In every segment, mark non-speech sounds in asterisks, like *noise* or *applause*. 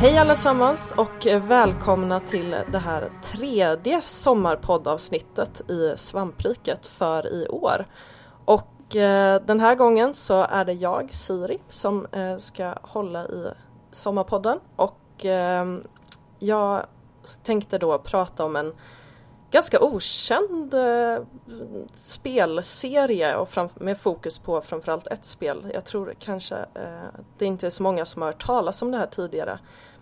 Hej allesammans och välkomna till det här tredje sommarpoddavsnittet i Svampriket för i år. Och eh, den här gången så är det jag, Siri, som eh, ska hålla i Sommarpodden och eh, jag tänkte då prata om en ganska okänd eh, spelserie och med fokus på framförallt ett spel. Jag tror kanske eh, det inte är så många som har hört talas om det här tidigare.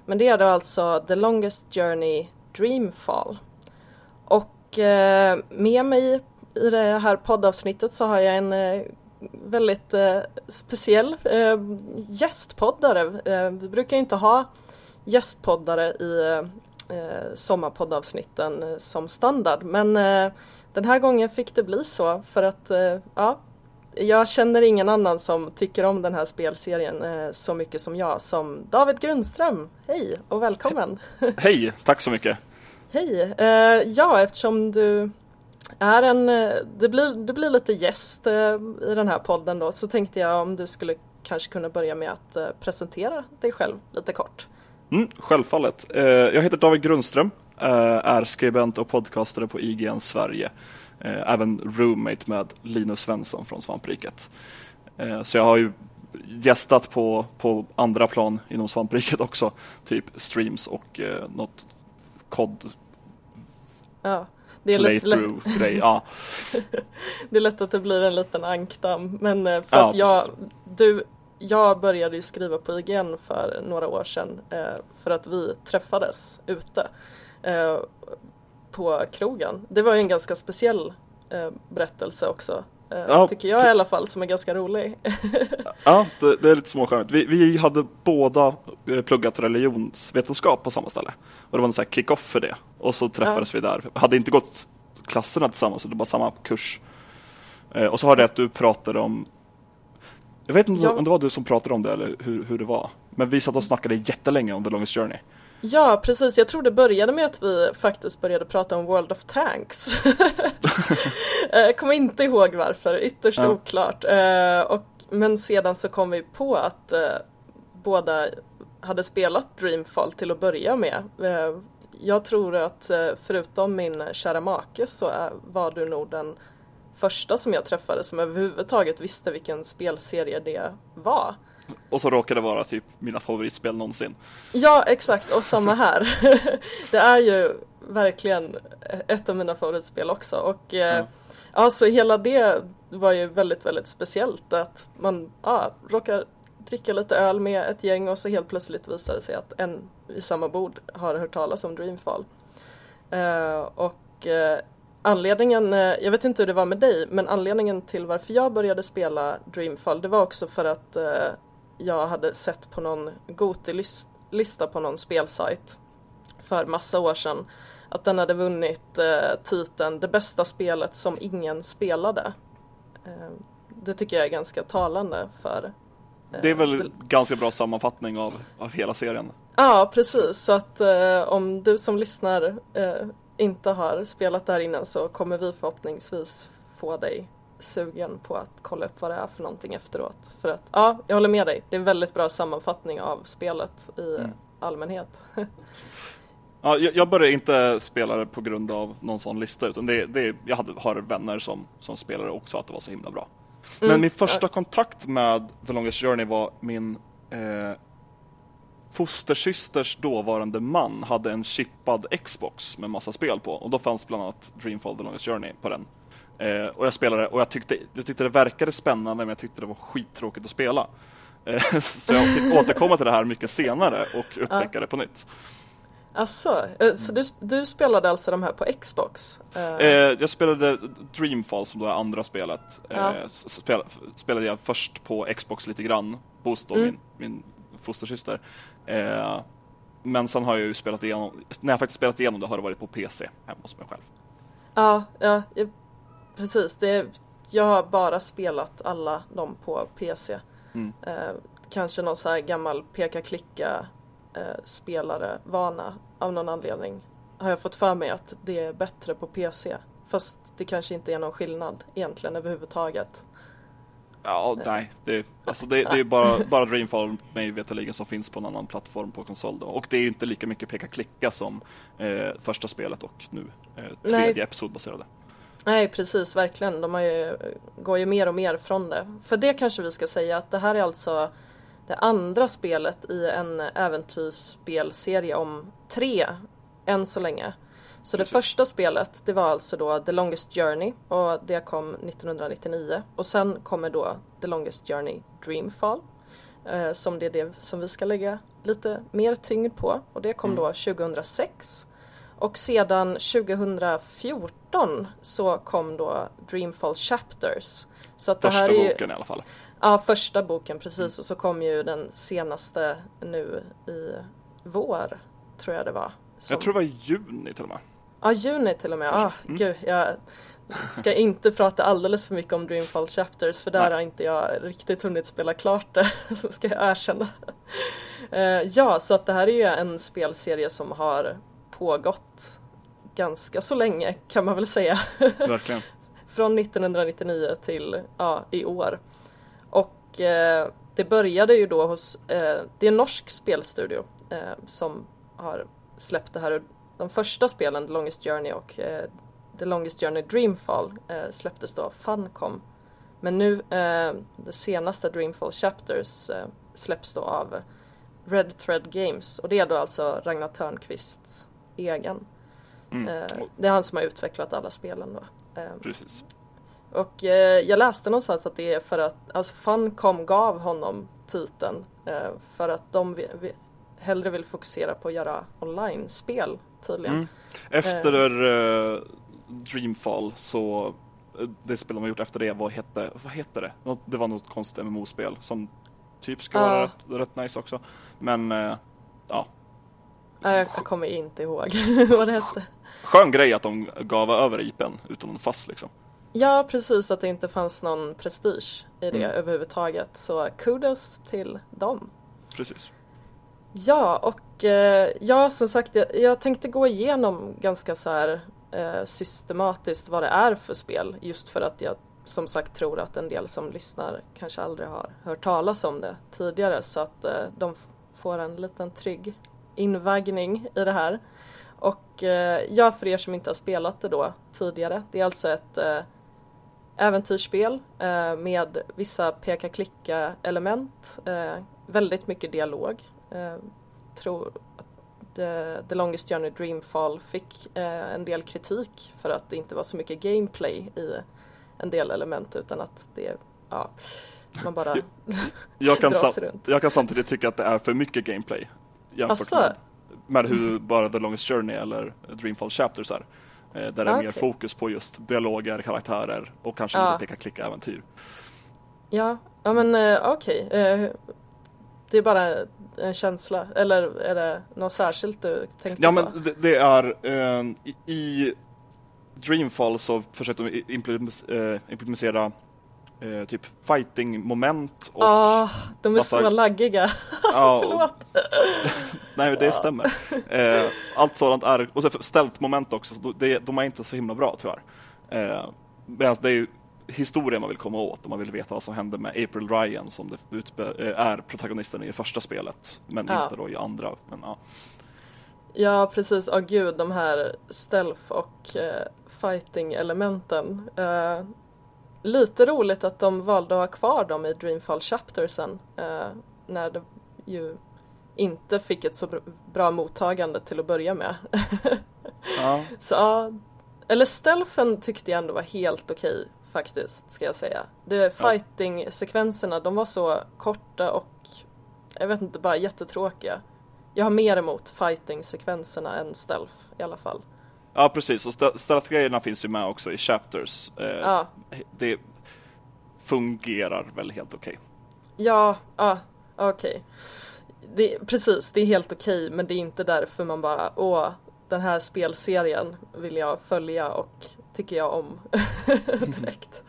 Men det är då alltså The Longest Journey Dreamfall. Och eh, med mig i det här poddavsnittet så har jag en eh, väldigt eh, speciell eh, gästpoddare. Eh, vi brukar inte ha gästpoddare i eh, eh sommarpoddavsnitten som standard men den här gången fick det bli så för att ja, jag känner ingen annan som tycker om den här spelserien eh, så mycket som jag som David Grundström. Hej och välkommen! Hej, tack så mycket! Hej! Eh, ja, eftersom du är en, eh, det blir, det blir lite gäst i den här podden då så tänkte jag om du skulle kanske kunna börja med att presentera dig själv lite kort. Mm, självfallet. Jag heter David Grundström, är skribent och podcastare på IGN Sverige. Eh, även roommate med Linus Svensson från Svampriket. Eh, så jag har ju gästat på, på andra plan inom Svampriket också, typ streams och eh, något kod ja, det är playthrough-grej. Ja. *laughs* det är lätt att det blir en liten ankdamm, men eh, för ja, att jag, du, jag började ju skriva på IGN för några år sedan eh, för att vi träffades ute. Eh, på krogen. Det var ju en ganska speciell eh, berättelse också. Eh, ja, tycker jag i alla fall, som är ganska rolig. *laughs* ja, det, det är lite småskämt. Vi, vi hade båda eh, pluggat religionsvetenskap på samma ställe. Och det var en sån här kick-off för det. Och så träffades ja. vi där. Hade inte gått klasserna tillsammans, så det var samma kurs. Eh, och så hörde jag att du pratade om jag vet inte ja. om det var du som pratade om det eller hur, hur det var. Men vi satt och snackade jättelänge om The Longest Journey. Ja precis, jag tror det började med att vi faktiskt började prata om World of Tanks. *laughs* Eh, kommer inte ihåg varför, ytterst ja. oklart. Eh, och, men sedan så kom vi på att eh, båda hade spelat Dreamfall till att börja med. Jag tror att förutom min kära make så var du nog den första som jag träffade som överhuvudtaget visste vilken spelserie det var. Och så råkar det vara typ mina favoritspel någonsin. Ja, exakt. Och samma här. *laughs* det är ju verkligen ett av mina favoritspel också. Och eh, ja. alltså hela det var ju väldigt, väldigt speciellt. Att man ja, råkar dricka lite öl med ett gäng och så helt plötsligt visar det sig att en i samma bord har hört talas om Dreamfall. Uh, och uh, anledningen, uh, jag vet inte hur det var med dig, men anledningen till varför jag började spela Dreamfall det var också för att jag hade sett på någon Goti-lista på någon spelsajt för massa år sedan att den hade vunnit eh, titeln Det bästa spelet som ingen spelade. Eh, det tycker jag är ganska talande för eh, Det är väl en ganska bra sammanfattning av, av hela serien? Ja, precis. Så att eh, om du som lyssnar eh, inte har spelat där innan så kommer vi förhoppningsvis få dig sugen på att kolla upp vad det är för någonting efteråt. För att, ja, jag håller med dig. Det är en väldigt bra sammanfattning av spelet i mm. allmänhet. *laughs* ja, jag började inte spela det på grund av någon sån lista utan det, det, jag hade, har vänner som, som spelade och sa att det var så himla bra. Men mm. min första ja. kontakt med The Longest Journey var min eh, fostersysters dåvarande man hade en chippad Xbox med massa spel på och då fanns bland annat Dreamfall The Longest Journey på den. Eh, och jag spelade och jag tyckte, jag tyckte det verkade spännande men jag tyckte det var skittråkigt att spela. Eh, *laughs* så jag fick återkomma till det här mycket senare och upptäcka ja. det på nytt. Alltså, så du, du, spelade alltså de här på Xbox? Eh, jag spelade Dreamfall som då är andra spelet. Ja. Eh, spel, spelade jag först på Xbox lite grann hos då mm. min, min fostersyster. Eh, men sen har jag ju spelat igenom, när jag faktiskt spelat igenom det har det varit på PC hemma hos mig själv. Ja, ja precis. Det, jag har bara spelat alla dem på PC. Mm. Eh, kanske någon så här gammal peka-klicka eh, spelare vana av någon anledning har jag fått för mig att det är bättre på PC. Fast det kanske inte är någon skillnad egentligen överhuvudtaget. Ja, nej. Det, alltså det, det är bara, bara Dreamfall mig veterligen som finns på en annan plattform på konsol. Då. Och det är inte lika mycket peka-klicka som eh, första spelet och nu eh, tredje episodbaserade. Nej precis, verkligen. De ju, går ju mer och mer från det. För det kanske vi ska säga att det här är alltså det andra spelet i en äventyrsspelserie om tre än så länge. Så Precis. det första spelet det var alltså då The Longest Journey och det kom 1999 och sen kommer då The Longest Journey Dreamfall eh, som det är det som vi ska lägga lite mer tyngd på och det kom mm. då 2006 och sedan 2014 så kom då Dreamfall Chapters. Så att första det här är boken i alla fall. Ja, första boken precis mm. och så kom ju den senaste nu i vår tror jag det var. Som... Jag tror det var juni till och med. Ja, juni till och med. Ah, mm. gud, jag ska inte prata alldeles för mycket om Dreamfall Chapters för där Nej. har inte jag riktigt hunnit spela klart det, *laughs* så ska jag erkänna. Uh, ja, så att det här är ju en spelserie som har pågått ganska så länge kan man väl säga. *laughs* Verkligen. Från 1999 till ja, i år. Och eh, det började ju då hos, eh, det är en norsk spelstudio eh, som har släppt det här. De första spelen, The Longest Journey och eh, The Longest Journey Dreamfall eh, släpptes då Funcom. Men nu, eh, det senaste Dreamfall Chapters släpps då av Red Thread Games och det är då alltså Ragnar Törnqvists egen. Mm. Det är han som har utvecklat alla spelen då. Precis. Och eh, jag läste någonstans att det är för att, alltså Funcom gav honom titeln eh, för att de vi, hellre vill fokusera på att göra online-spel tydligen. Mm. Efter eh, Dreamfall så eh, det spel de har gjort efter det, vad hette, vad hette det? Det var något konstigt MMO-spel som typ ska vara rätt, rätt, nice också. Men eh, ja. Jag kommer inte ihåg *laughs* vad det hette. Skön grej att de gav över IPn utan någon fast liksom. Ja, precis att det inte fanns någon prestige i det mm. överhuvudtaget. Så kudos till dem. Precis. Ja, och eh, ja, som sagt, jag, jag, tänkte gå igenom ganska så här eh, systematiskt vad det är för spel. Just för att jag som sagt tror att en del som lyssnar kanske aldrig har hört talas om det tidigare så att eh, de får en liten trygg invaggning i det här. Och eh, ja, för er som inte har spelat det då tidigare, det är alltså ett eh, äventyrsspel eh, med vissa peka-klicka element, eh, väldigt mycket dialog. Eh, tror att The, The Longest Journey Dreamfall fick eh, en del kritik för att det inte var så mycket gameplay i en del element utan att det, ja, man bara jag, kan *laughs* dras runt. Jag kan samtidigt tycka att det är för mycket gameplay jämfört med, med hur bara The Longest Journey eller Dreamfall Chapters är. Eh, där det är okay. mer fokus på just dialoger, karaktärer och kanske ja. lite peka-klicka-äventyr. Ja, ja men uh, okej. Okay. Eh, det är bara en känsla, eller är det något särskilt du tänkte ja, på? Ja, men det, det är i Dreamfall så försökte de implementera eh, typ fighting-moment och... Oh, de är massa... så laggiga. *laughs* Ja, Förlåt. *laughs* Nej, det stämmer. Eh, allt sådant är... Och så stealth-moment också, så det, de är inte så himla bra tyvärr. Eh, Medan det är ju historien man vill komma åt och man vill veta vad som hände med April Ryan som eh, är protagonisten i det första spelet, men ja. inte då i andra. Men, ja. ja, precis. Åh oh, gud, de här stealth och eh, fighting-elementen. Eh, lite roligt att de valde att ha kvar dem i Dreamfall Chaptersen eh, när det ju inte fick ett så bra mottagande till att börja med. *laughs* ja. Så ja, eller stealthen tyckte jag ändå var helt okej faktiskt, ska jag säga. Det fighting-sekvenserna, de var så korta och jag vet inte, bara jättetråkiga. Jag har mer emot fighting-sekvenserna än stealth i alla fall. Ja, precis. Och stealth-grejerna finns ju med också i chapters. Eh, ja. Det fungerar väl helt okej. Okay. Ja, ja, okej. Okay. precis, det är helt okej, okay, men det är inte därför man bara, åh, den här spelserien vill jag följa och tycker jag om *laughs* direkt.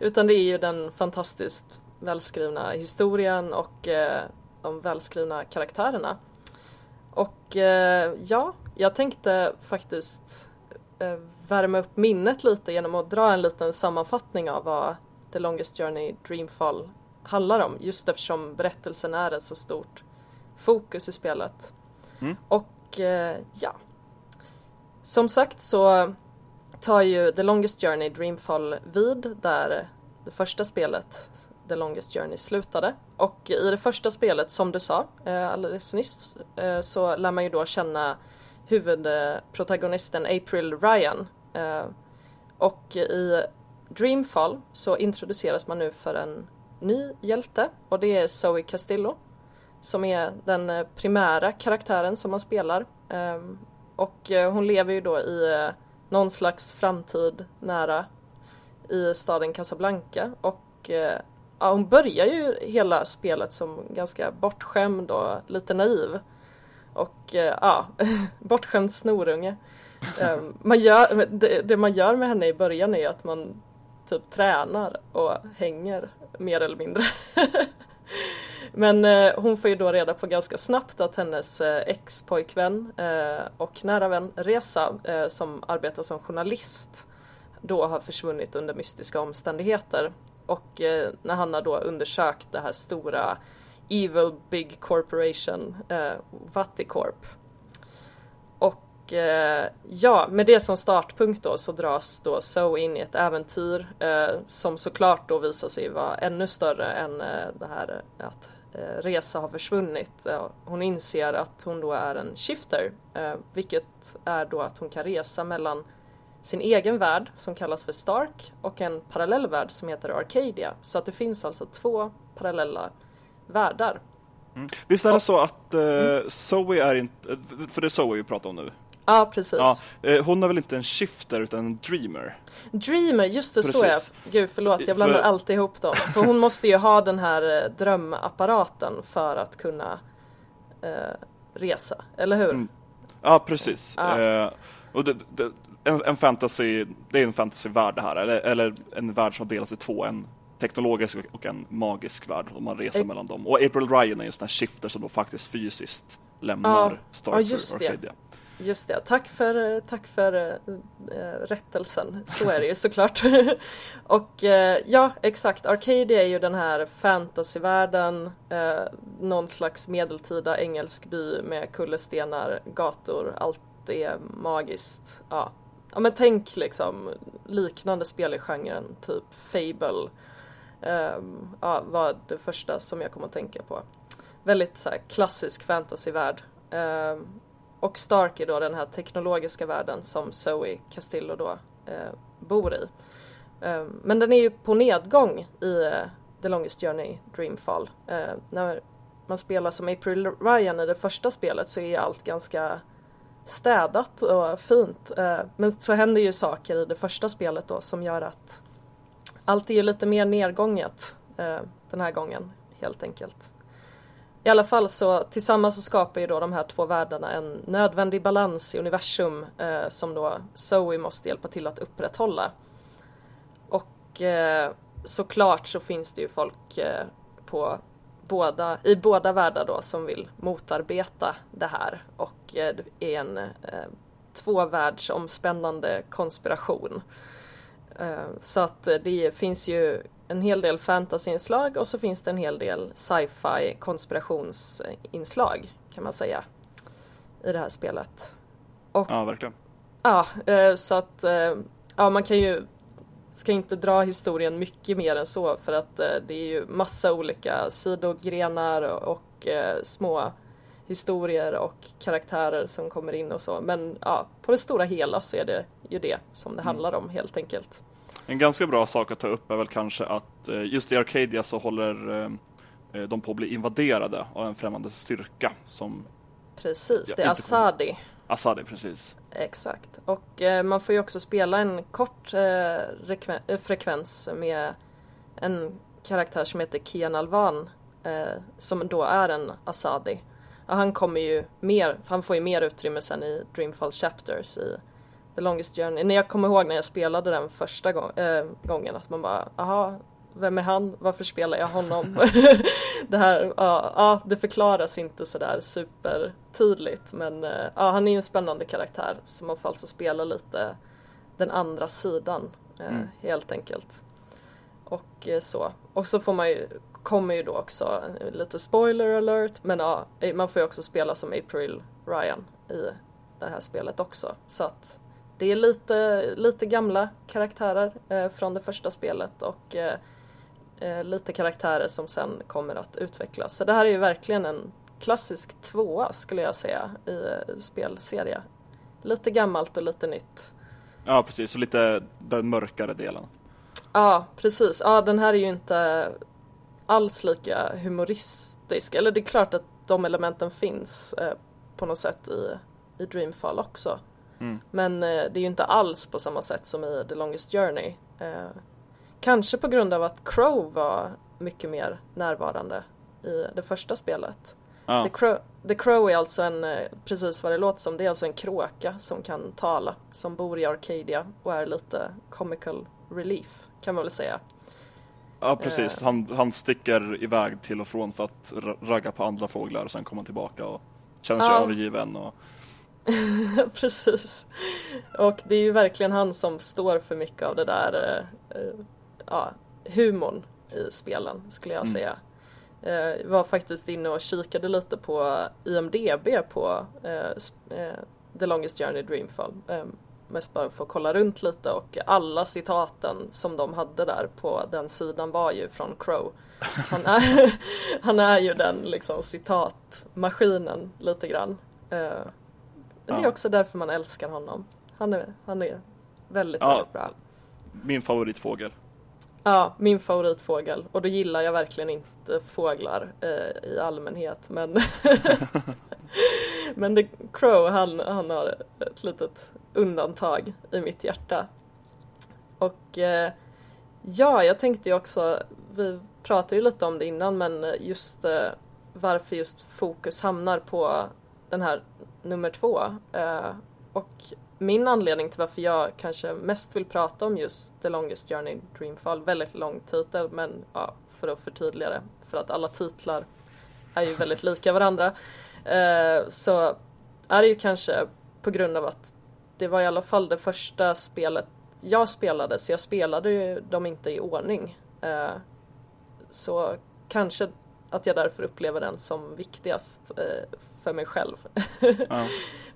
Utan det är ju den fantastiskt välskrivna historien och eh, de välskrivna karaktärerna. Och eh, ja, jag tänkte faktiskt värma upp minnet lite genom att dra en liten sammanfattning av vad The Longest Journey Dreamfall handlar om just eftersom berättelsen är ett så stort fokus i spelet. Mm. Och eh, ja, som sagt så tar ju The Longest Journey Dreamfall vid där det första spelet The Longest Journey slutade. Och i det första spelet, som du sa eh, alldeles nyss, eh, så lär man ju då känna huvudprotagonisten April Ryan. Eh, och i Dreamfall så introduceras man nu för en ny hjälte och det är Zoe Castillo som är den eh, primära karaktären som man spelar. Eh, och hon lever ju då i någon slags framtid nära i staden Casablanca och ja, hon börjar ju hela spelet som ganska bortskämd och lite naiv. Och eh, ja, *laughs* bortskämd snorunge. Ehm, man gör, det, det, man gör med henne i början är att man typ tränar och hänger mer eller mindre. *laughs* Men eh, hon får ju då reda på ganska snabbt att hennes eh, ex-pojkvän eh, och nära vän Reza eh, som arbetar som journalist då har försvunnit under mystiska omständigheter och eh, när han har då undersökt det här stora Evil Big Corporation, eh, Vaticorp. Och eh, ja, med det som startpunkt då så dras då So in i ett äventyr eh, som såklart då visar sig vara ännu större än eh, det här att eh, Resa har försvunnit. Eh, hon inser att hon då är en shifter, eh, vilket är då att hon kan resa mellan sin egen värld som kallas för Stark och en parallell värld som heter Arcadia. Så att det finns alltså två parallella världar. Mm. Visst är det så att uh, Zoe är inte, för det är Zoe vi pratar om nu? Ja, precis. Ja, uh, hon är väl inte en shifter utan en dreamer? Dreamer, just det, precis. så är Gud förlåt, jag blandar för... alltid ihop dem. För hon måste ju ha den här eh, drömapparaten för att kunna uh, resa, eller hur? Mm. Ja, precis. Ja. och det, det, en, en fantasy, det är en fantasyvärld det här, eller, eller en värld som delas i två. En teknologisk och en magisk värld och man reser I... mellan dem. Och April Ryan är en sån här shifter som då faktiskt fysiskt lämnar ja, Star ja, Arcadia. Det. Just det, tack för, tack för äh, rättelsen. Så är det ju *laughs* såklart. *laughs* och äh, ja, exakt. Arcadia är ju den här fantasyvärlden, äh, någon slags medeltida engelsk by med kullerstenar, gator, allt är magiskt. Ja, ja men tänk liksom liknande spel i genren, typ Fable. Um, ja, var det första som jag kom att tänka på. Väldigt så här, klassisk fantasyvärld. Um, och Stark är då den här teknologiska världen som Zoe Castillo då uh, bor i. Um, men den är ju på nedgång i uh, The Longest Journey Dreamfall. Uh, när man spelar som April Ryan i det första spelet så är allt ganska städat och fint. Men så händer ju saker i det första spelet då som gör att allt är ju lite mer nedgånget eh, den här gången helt enkelt. I alla fall så tillsammans så skapar ju då de här två världarna en nödvändig balans i universum eh, som då Zoe måste hjälpa till att upprätthålla. Och eh, såklart så finns det ju folk eh, på båda, i båda världar då som vill motarbeta det här och eh, det är en eh, tvåvärldsomspännande konspiration. Eh, så att det finns ju en hel del fantasyinslag och så finns det en hel del sci-fi konspirationsinslag kan man säga i det här spelet. Och, ja, verkligen. Ja, så att ja, man kan ju ska inte dra historien mycket mer än så för att eh, det är ju massa olika sidogrenar och, och eh, små historier och karaktärer som kommer in och så. Men ja, på det stora hela så är det ju det som det mm. handlar om helt enkelt. En ganska bra sak att ta upp är väl kanske att eh, just i Arcadia så håller eh, eh, de på att bli invaderade av en främmande styrka som... Precis, ja, det är Asadi. Asadi, precis. Exakt. Och eh, man får ju också spela en kort eh, eh, frekvens med en karaktär som heter Kian Alvan eh, som då är en Asadi. Han kommer ju mer, han får ju mer utrymme sen i Dreamfall Chapters i The Longest Journey. När jag kommer ihåg när jag spelade den första gång, äh, gången att man bara, aha, vem är han? Varför spelar jag honom? *laughs* det här, ja, ja, det förklaras inte sådär supertydligt men eh, ja, han är ju en spännande karaktär så man får alltså spela lite den andra sidan eh, mm. helt enkelt. och så. Och så får man ju, kommer ju då också lite spoiler alert, men ja, man får ju också spela som April Ryan i det här spelet också. Så att det är lite, lite gamla karaktärer eh, från det första spelet och eh, eh, lite karaktärer som sen kommer att utvecklas. Så det här är ju verkligen en klassisk tvåa skulle jag säga i eh, spelserie. Lite gammalt och lite nytt. Ja precis, och lite den mörkare delen. Ja precis, ja den här är ju inte alls lika humoristisk. Eller det är klart att de elementen finns eh, på något sätt i, i Dreamfall också. Mm. Men eh, det är ju inte alls på samma sätt som i The Longest Journey. Eh, kanske på grund av att Crow var mycket mer närvarande i det första spelet. Ah. The, Crow, The Crow är alltså en, eh, precis vad det låter som, det är alltså en kråka som kan tala, som bor i Arcadia och är lite comical relief kan man väl säga. Ja precis, uh, han, han sticker iväg till och från för att ragga på andra fåglar och sen kommer tillbaka och känner sig uh. övergiven. Och... *laughs* precis. Och det är ju verkligen han som står för mycket av det där uh, ja, humorn i spelen skulle jag mm. säga. Jag var faktiskt inne och kikade lite på IMDB på The Longest Journey Dreamfall. Mest bara för att kolla runt lite och alla citaten som de hade där på den sidan var ju från Crow. Han *laughs* är, han är ju den liksom citatmaskinen lite grann. Uh, det är också därför man älskar honom. Han är, han är väldigt, ja, väldigt bra. Min favoritfågel. Ja, min favoritfågel. Och då gillar jag verkligen inte fåglar eh, i allmänhet. Men, *laughs* *laughs* men The Crow, han, han har ett litet undantag i mitt hjärta. Och eh, ja, jag tänkte ju också, vi pratade ju lite om det innan, men just eh, varför just fokus hamnar på den här nummer två. Eh, och min anledning till varför jag kanske mest vill prata om just The Longest Journey Dreamfall, väldigt lång titel men ja, för att förtydliga det, för att alla titlar är ju väldigt lika varandra, eh, så är det ju kanske på grund av att det var i alla fall det första spelet jag spelade, så jag spelade ju dem inte i ordning. Eh, så kanske att jag därför upplever den som viktigast eh, för mig själv. *laughs* Ja.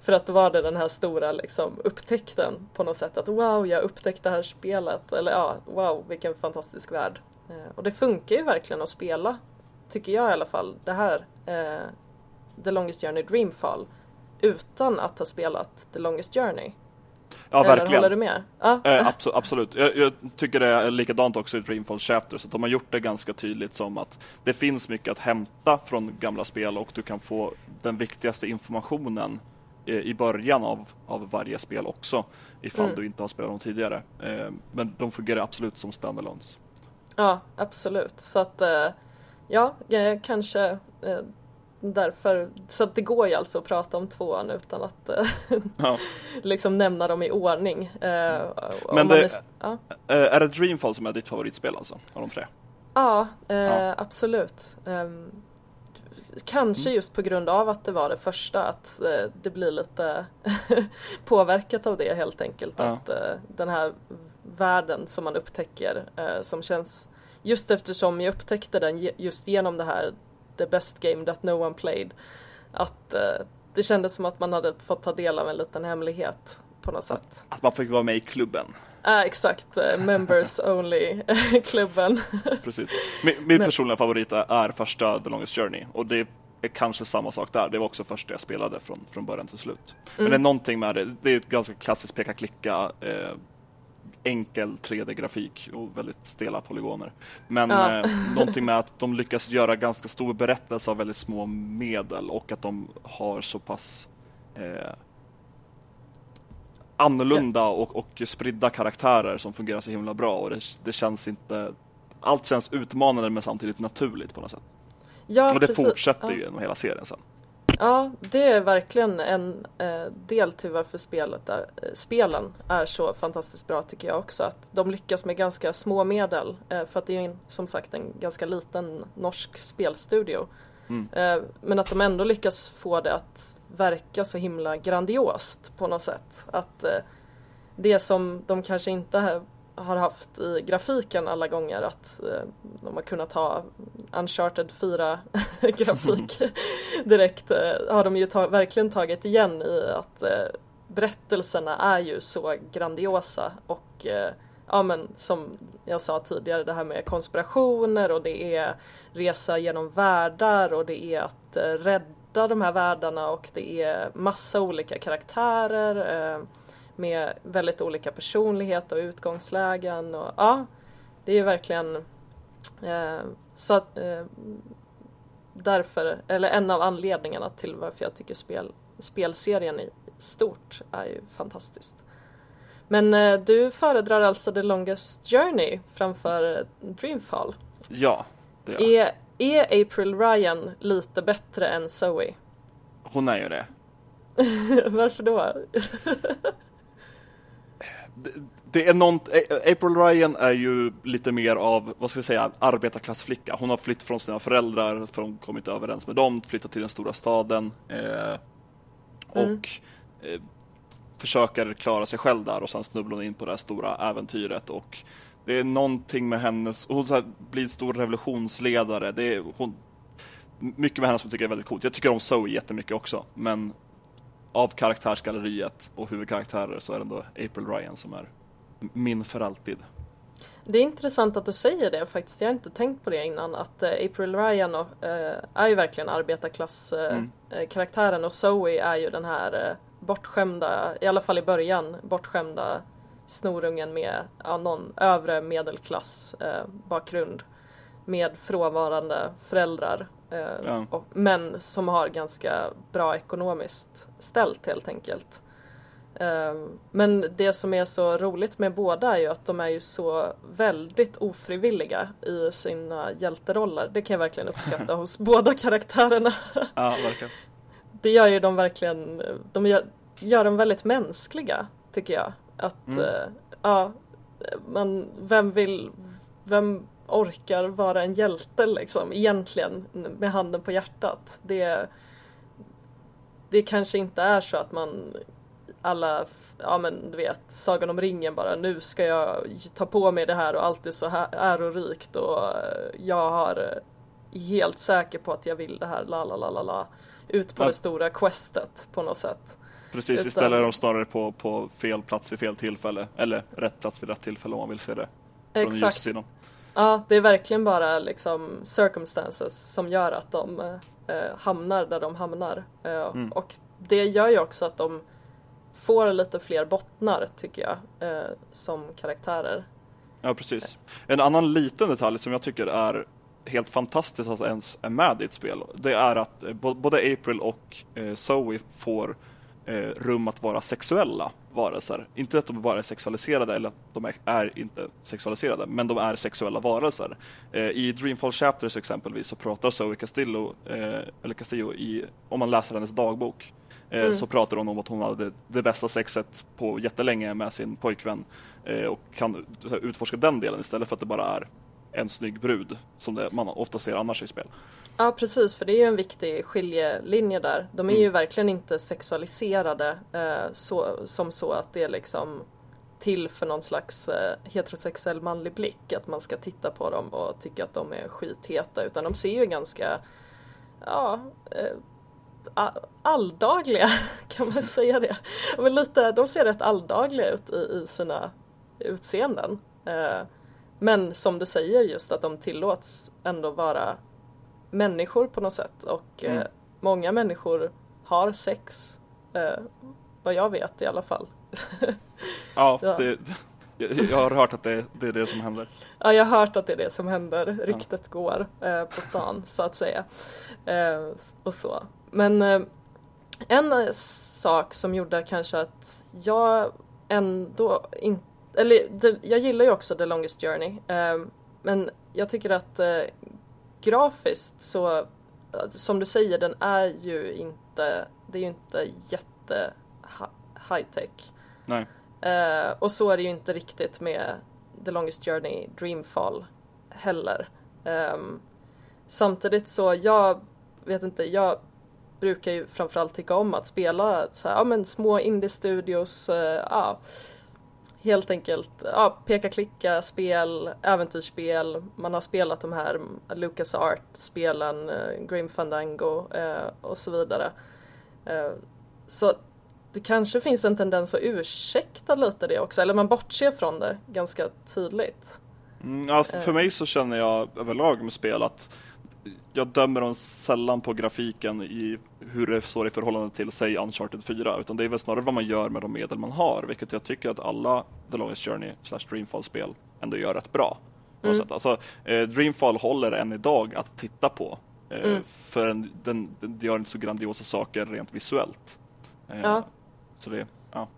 för att då var det den här stora liksom, upptäckten på något sätt att wow, jag upptäckte det här spelet. Eller ja, wow, vilken fantastisk värld. Eh, och det funkar ju verkligen att spela, tycker jag i alla fall, det här The Longest Journey Dreamfall utan att ha spelat The Longest Journey. Ja, Eller verkligen. håller du med? Ja. Eh, absolut. absolut. Jag, jag, tycker det är likadant också i Dreamfall Chapters, att de har gjort det ganska tydligt som att det finns mycket att hämta från gamla spel och du kan få den viktigaste informationen i början av, av varje spel också, ifall mm. du inte har spelat dem tidigare. Eh, men de fungerar absolut som standalones. Ja, absolut. Så att, eh, ja, kanske eh, därför, så det går ju alltså att prata om tvåan utan att eh, ja. *laughs* liksom nämna dem i ordning. Eh, Men det, är, ja. Eh, är det Dreamfall som är ditt favoritspel alltså, av de tre? Ja, eh, ja. absolut. Um, kanske mm. just på grund av att det var det första, att eh, det blir lite *laughs* påverkat av det helt enkelt. Ja. Att eh, den här världen som man upptäcker som känns Just eftersom jag upptäckte den just genom det här the best game that no one played. Att eh, det kändes som att man hade fått ta del av en liten hemlighet på något sätt. Att man fick vara med i klubben? Ja, ah, exakt. Eh, members *laughs* only-klubben. *laughs* Precis. Min, min personliga favorit är första The Longest Journey och det är kanske samma sak där. Det var också första jag spelade från, från början till slut. Men mm. det är någonting med det. Det är ett ganska klassiskt peka-klicka eh, enkel 3D-grafik och väldigt stela polygoner. Men ja. eh, *laughs* någonting med att de lyckas göra ganska stor berättelse av väldigt små medel och att de har så pass eh, annorlunda och, och spridda karaktärer som fungerar så himla bra och det, det, känns inte allt känns utmanande men samtidigt naturligt på något sätt. Ja, och det precis. fortsätter ju genom hela serien sen. Ja, det är verkligen en eh, del till varför spelet är, eh, spelen är så fantastiskt bra tycker jag också. Att de lyckas med ganska små medel eh, för att det är som sagt en ganska liten norsk spelstudio. Mm. Men att de ändå lyckas få det att verka så himla grandiost på något sätt. Att det som de kanske inte har haft i grafiken alla gånger att eh, de har kunnat ha Uncharted 4 *laughs* grafik *laughs* direkt eh, har de ju ta verkligen tagit igen i att eh, berättelserna är ju så grandiosa och eh, ja men som jag sa tidigare det här med konspirationer och det är resa genom världar och det är att eh, rädda de här världarna och det är massa olika karaktärer eh, med väldigt olika personlighet och utgångslägen och ja det är verkligen eh, så att, eh, därför, eller en av anledningarna till varför jag tycker spel, spelserien i stort är ju fantastiskt. Men eh, du föredrar alltså The Longest Journey framför Dreamfall? Ja, det gör jag. Är, är April Ryan lite bättre än Zoe? Hon är ju det. *laughs* Varför då? *laughs* det, det är nånt, April Ryan är ju lite mer av, vad ska vi säga, arbetarklassflicka. Hon har flytt från sina föräldrar, för hon kommit överens med dem, flyttat till den stora staden. Eh, och Mm. eh, försöker klara sig själv där och sen snubblar hon in på det här stora äventyret. Och det är någonting med hennes, hon så här, blir stor revolutionsledare. Det är, hon, mycket med henne som jag tycker är väldigt coolt. Jag tycker om Zoe jättemycket också, men av karaktärsgalleriet och huvudkaraktärer så är det ändå April Ryan som är min för alltid. Det är intressant att du säger det faktiskt. Jag har inte tänkt på det innan. Att eh, April Ryan och, eh, är ju verkligen arbetarklasskaraktären eh, eh, Mm. och Zoe är ju den här bortskämda, i alla fall i början, bortskämda snorungen med ja, någon övre medelklass eh, bakgrund med frånvarande föräldrar. Eh, Ja. men som har ganska bra ekonomiskt ställt helt enkelt. Ehm, Men det som är så roligt med båda är ju att de är ju så väldigt ofrivilliga i sina hjälteroller. Det kan jag verkligen uppskatta *laughs* hos båda karaktärerna. Ja, verkligen. *laughs* Det gör ju de verkligen, de gör, gör dem väldigt mänskliga tycker jag. Att, Mm. eh, ja, man, vem vill, vem orkar vara en hjälte liksom egentligen med handen på hjärtat. Det, det kanske inte är så att man alla, ja men du vet, Sagan om ringen bara, nu ska jag ta på mig det här och allt är så här ärorikt och eh, jag har eh, helt säker på att jag vill det här, la la la la la. Ut på Ja. det stora questet på något sätt. Precis, Utan- istället är de snarare på, på fel plats vid fel tillfälle. Eller rätt plats vid rätt tillfälle om man vill se det från Exakt. sidan. Ja, det är verkligen bara liksom circumstances som gör att de eh, hamnar där de hamnar. Eh, Mm. Och det gör ju också att de får lite fler bottnar, tycker jag, eh, som karaktärer. Ja, precis. En annan liten detalj som jag tycker är helt fantastiskt att ens är med i ett spel, det är att eh, både April och eh, Zoe får rum att vara sexuella varelser. Inte att de bara är sexualiserade eller att de är, är inte sexualiserade, men de är sexuella varelser. Eh, I Dreamfall Chapters exempelvis så pratar Zoe Castillo, eh, eller Castillo i, om man läser hennes dagbok, eh, Mm. så pratar hon om att hon hade det bästa sexet på jättelänge med sin pojkvän eh, och kan utforska den delen istället för att det bara är en snygg brud som det, man ofta ser annars i spel. Ja precis, för det är ju en viktig skiljelinje där. De är ju Mm. verkligen inte sexualiserade eh, så, som så att det är liksom till för någon slags eh, heterosexuell manlig blick. Att man ska titta på dem och tycka att de är skitheta. Utan de ser ju ganska, ja, eh, alldagliga, *laughs* kan man säga det? Men lite, de ser rätt alldagliga ut i, i sina utseenden. Eh, men som du säger just att de tillåts ändå vara människor på något sätt och eh, Mm. många människor har sex, eh, vad jag vet i alla fall. *laughs* Ja, Ja. Det, jag, jag har hört att det, det är det som händer. Ja, jag har hört att det är det som händer, ryktet går eh, på stan *laughs* så att säga. Eh, och så. Men eh, en eh, sak som gjorde kanske att jag ändå inte, eller det, jag gillar ju också The Longest Journey, eh, men jag tycker att eh, grafiskt så, som du säger, den är ju inte, det är ju inte jätte hi- high tech. Nej. Eh, och så är det ju inte riktigt med The Longest Journey Dreamfall heller. Ehm, samtidigt så, jag vet inte, jag brukar ju framförallt tycka om att spela så här, ja, men små indie-studios, eh, ja, helt enkelt ja, peka-klicka spel, äventyrsspel. Man har spelat de här Lucas Art-spelen, eh, Grim Fandango eh, och så vidare. Eh, så det kanske finns en tendens att ursäkta lite det också, eller man bortser från det ganska tydligt. Mm, alltså för mig så känner jag överlag med spel att jag dömer dem sällan på grafiken i hur det står i förhållande till, säg, Uncharted 4, utan det är väl snarare vad man gör med de medel man har, vilket jag tycker att alla The Longest Journey slash Dreamfall-spel ändå gör rätt bra. Mm. Sätt. Alltså, eh, Dreamfall håller än idag att titta på, eh, mm. för en, den, den gör inte så grandiosa saker rent visuellt. Eh, ja. Så det, ja.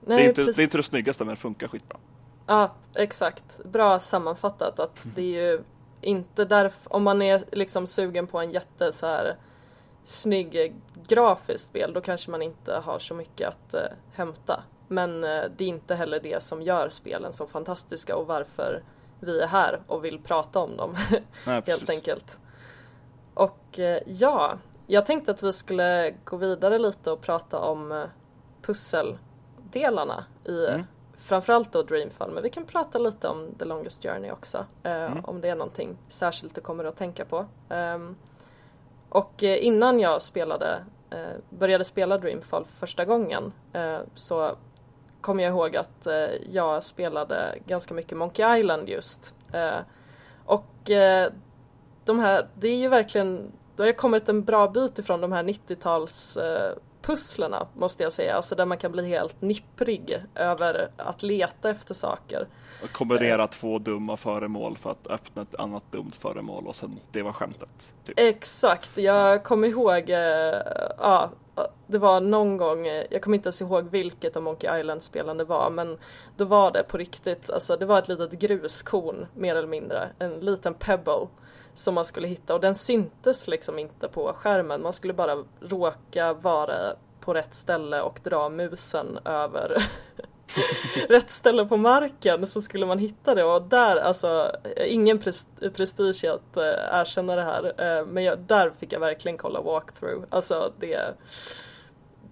Nej, det, är inte, det är inte det snyggaste, men det funkar skitbra. Ja, exakt. Bra sammanfattat att det är ju inte därför, om man är liksom sugen på en jätte så här snygg grafiskt spel då kanske man inte har så mycket att eh, hämta. Men eh, det är inte heller det som gör spelen så fantastiska och varför vi är här och vill prata om dem *laughs* Nej, helt enkelt. Och eh, ja, jag tänkte att vi skulle gå vidare lite och prata om eh, pusseldelarna i mm framförallt då Dreamfall, men vi kan prata lite om The Longest Journey också. Eh, mm. Om det är någonting särskilt du kommer att tänka på. Um, och eh, innan jag spelade, eh, började spela Dreamfall första gången eh, så kommer jag ihåg att jag spelade ganska mycket Monkey Island just. Och de här, det är ju verkligen, då har jag kommit en bra bit ifrån de här 90-tals pusslerna måste jag säga, alltså där man kan bli helt nipprig över att leta efter saker. Att kombinera två dumma föremål för att öppna ett annat dumt föremål och sen det var skämtet. Typ. Exakt, jag kommer ihåg, eh, ja, det var någon gång, eh, jag kommer inte ens ihåg vilket av Monkey Island-spelen det var, men då var det på riktigt, alltså det var ett litet gruskorn mer eller mindre, en liten pebble som man skulle hitta och den syntes liksom inte på skärmen. Man skulle bara råka vara på rätt ställe och dra musen över *laughs* *laughs* rätt ställe på marken så skulle man hitta det och där, alltså ingen prestige i att äh, erkänna det här äh, men jag, där fick jag verkligen kolla walkthrough. Alltså det,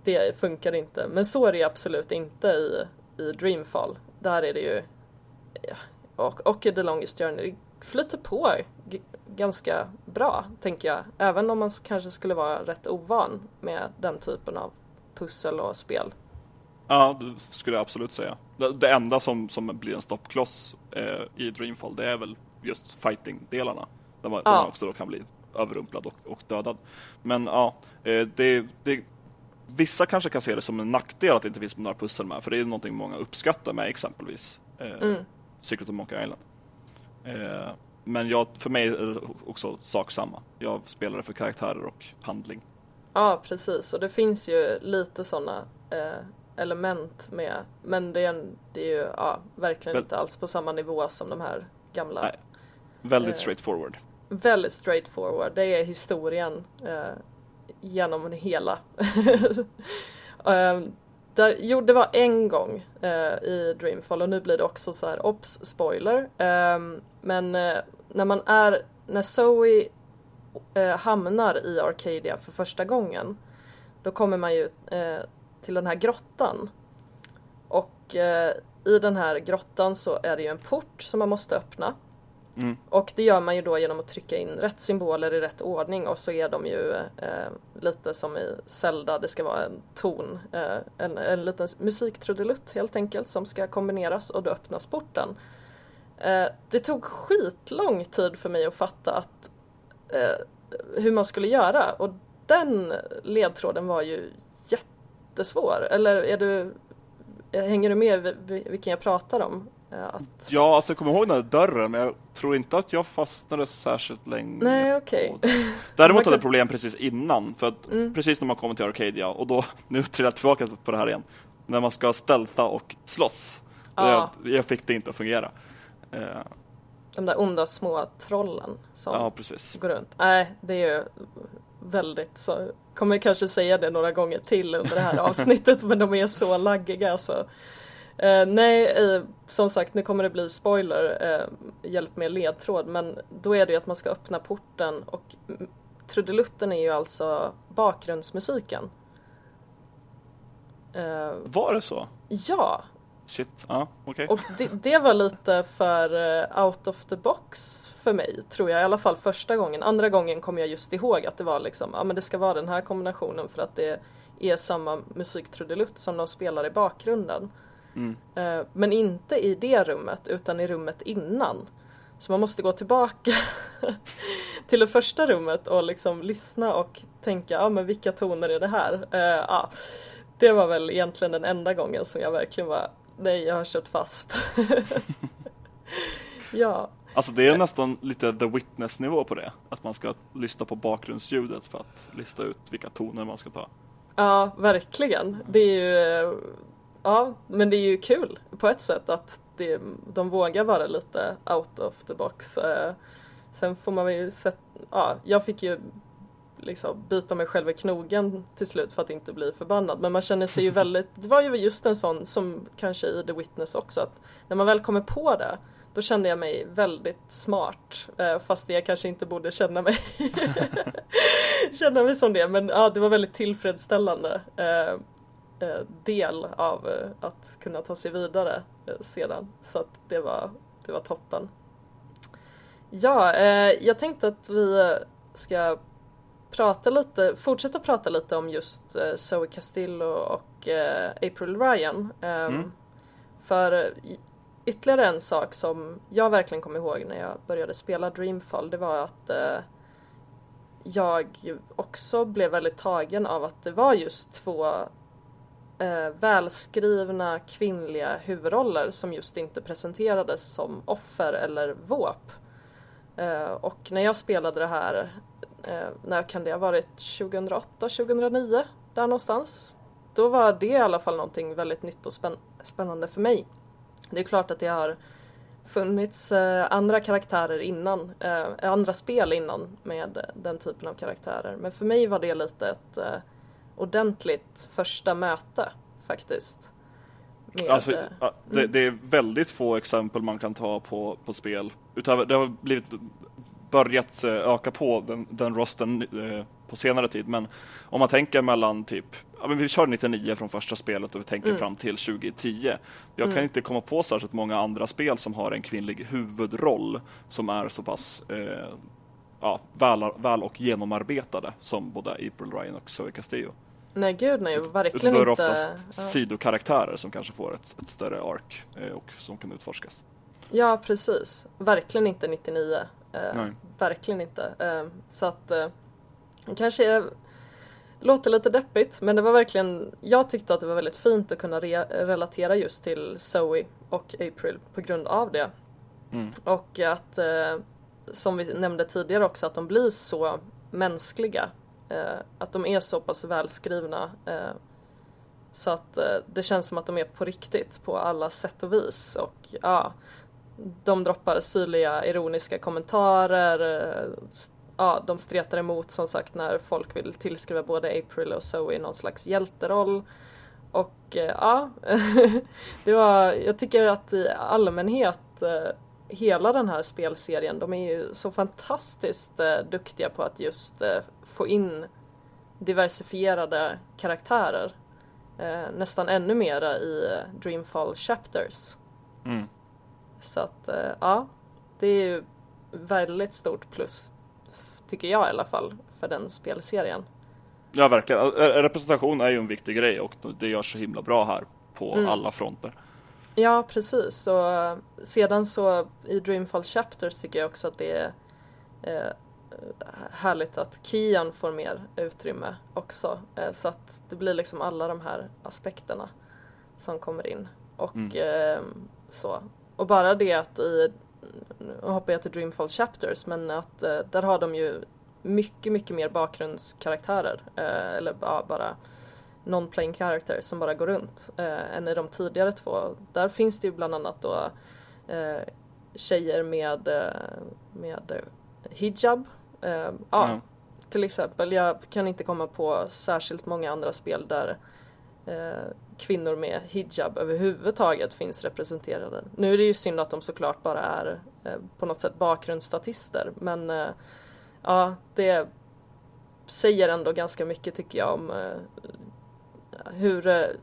det funkar inte. Men så är det absolut inte i, i Dreamfall. Där är det ju ja, och, och i The Longest Journey, det flyter på ganska bra, tänker jag. Även om man kanske skulle vara rätt ovan med den typen av pussel och spel. Ja, det skulle jag absolut säga. Det, det enda som, som blir en stoppkloss eh, i Dreamfall, det är väl just fighting-delarna. Där man, ja. där man också då kan bli överrumplad och, och dödad. Men ja, eh, det, det, vissa kanske kan se det som en nackdel att det inte finns några pussel med, för det är någonting många uppskattar med exempelvis eh, mm. Secret of Monkey Island. Eh, men jag, för mig är det också sak samma. Jag spelar det för karaktärer och handling. Ja, precis. Och det finns ju lite sådana eh, element med. Men det är, det är ju ja, verkligen Väl, inte alls på samma nivå som de här gamla. Nej, väldigt eh, straightforward. Väldigt straightforward. Det är historien eh, genom hela. um, *laughs* där, jo, det var en gång uh, i Dreamfall och nu blir det också så här ops spoiler. Um, men uh, när man är, när Zoe hamnar i Arcadia för första gången då kommer man ju till den här grottan. Och i den här grottan så är det ju en port som man måste öppna. Mm. Och det gör man ju då genom att trycka in rätt symboler i rätt ordning och så är de ju eh, lite som i Zelda, det ska vara en ton, eh, en, en liten musiktrudelutt helt enkelt som ska kombineras och då öppnas porten. Eh, det tog skitlång tid för mig att fatta att, eh, hur man skulle göra och den ledtråden var ju jättesvår. Eller är du, hänger du med vilken jag pratar om? Att... Ja, alltså jag kommer ihåg den där dörren, men jag tror inte att jag fastnade särskilt länge. Nej, okej. Okay. Däremot hade jag problem precis innan, för att mm. precis när man kommer till Arcadia, och då, *laughs* nu trillar jag tillbaka på det här igen, när man ska stelta och slåss. Ah. Jag, jag, fick det inte att fungera. Uh, De där onda små trollen som ja, går runt. Nej, det är ju väldigt så. Kommer kanske säga det några gånger till under det här *laughs* avsnittet, men de är så laggiga så. Uh, nej, uh, som sagt nu kommer det bli spoiler, uh, hjälp med ledtråd, men då är det ju att man ska öppna porten och trudelutten är ju alltså bakgrundsmusiken. Var det så? Ja, Shit, ja okej. Och det, det var lite för uh, out of the box för mig, tror jag. I alla fall första gången. Andra gången kommer jag just ihåg att det var liksom, ja men det ska vara den här kombinationen för att det är samma musiktrudelutt som de spelar i bakgrunden. Mm. Uh, men inte i det rummet, utan i rummet innan. Så man måste gå tillbaka *laughs* till det första rummet och liksom lyssna och tänka, ja men vilka toner är det här? Uh. Det var väl egentligen den enda gången som jag verkligen var, nej jag har kört fast. *laughs* ja. Alltså det är nästan lite the witness nivå på det. Att man ska lyssna på bakgrundsljudet för att lista ut vilka toner man ska ta. Ja, verkligen. Det är ju, ja, men det är ju kul på ett sätt att det, de vågar vara lite out of the box. Eh, sen får man väl sätta, ja, jag fick ju liksom bita mig själv i knogen till slut för att inte bli förbannad. Men man känner sig ju väldigt, det var ju just en sån som kanske i The Witness också, att när man väl kommer på det då kände jag mig väldigt smart eh, fast jag kanske inte borde känna mig *laughs* känna mig som det men ja, det var väldigt tillfredsställande eh, eh, del av att kunna ta sig vidare sedan så att det var, det var toppen. Ja, jag tänkte att vi ska prata lite, fortsätta prata lite om just uh, Zoe Castillo och uh, April Ryan. Um, mm. För ytterligare en sak som jag verkligen kom ihåg när jag började spela Dreamfall det var att jag också blev väldigt tagen av att det var just två välskrivna kvinnliga huvudroller som just inte presenterades som offer eller våp. och när jag spelade det här eh, när kan det ha varit? 2008, 2009? Där någonstans. Då var det i alla fall någonting väldigt nytt och spänn spännande för mig. Det är klart att det har funnits eh, andra karaktärer innan, eh, andra spel innan med den typen av karaktärer. Men för mig var det lite ett eh, ordentligt första möte faktiskt. Med, alltså, eh, det, mm. det, är väldigt få exempel man kan ta på, på spel. Utöver, det har blivit börjat eh, öka på den, den rosten eh, på senare tid. Men om man tänker mellan typ, ja, men vi kör 99 från första spelet och vi tänker mm. fram till 2010. Jag mm. kan inte komma på särskilt många andra spel som har en kvinnlig huvudroll som är så pass eh, ja, väl, väl och genomarbetade som både April Ryan och Zoe Castillo. Nej gud nej, verkligen inte. Det är oftast ja. sidokaraktärer som kanske får ett, ett större ark eh, och som kan utforskas. Ja precis, verkligen inte 99. Eh, verkligen inte. Eh, så att eh, kanske är, låter lite deppigt men det var verkligen, jag tyckte att det var väldigt fint att kunna re relatera just till Zoe och April på grund av det. Mm. Och att, eh, som vi nämnde tidigare också, att de blir så mänskliga. Eh, att de är så pass välskrivna. Så att det känns som att de är på riktigt på alla sätt och vis. Och ja, de droppar syrliga ironiska kommentarer. Eh, ja, de stretar emot som sagt när folk vill tillskriva både April och Zoe någon slags hjälteroll. Och eh, ja, *laughs* det var, jag tycker att i allmänhet eh, hela den här spelserien, de är ju så fantastiskt duktiga på att just få in diversifierade karaktärer. nästan ännu mera i Dreamfall Chapters. Mm. Så att eh, ja, det är ju väldigt stort plus tycker jag i alla fall för den spelserien. Ja verkligen, representation är ju en viktig grej och det görs så himla bra här på mm. alla fronter. Ja precis och eh, sedan så i Dreamfall Chapters tycker jag också att det är eh, härligt att Kian får mer utrymme också så att det blir liksom alla de här aspekterna som kommer in och mm. så och bara det att i, nu hoppar jag till Dreamfall Chapters, men att eh, där har de ju mycket, mycket mer bakgrundskaraktärer. Eh, eller ja, bara non-playing characters som bara går runt eh, än i de tidigare två. Där finns det ju bland annat då eh, tjejer med, eh, med hijab. Eh, ja, mm. till exempel. Jag kan inte komma på särskilt många andra spel där eh, kvinnor med hijab överhuvudtaget finns representerade. Nu är det ju synd att de såklart bara är eh, på något sätt bakgrundsstatister men eh, ja, det säger ändå ganska mycket tycker jag om eh, hur,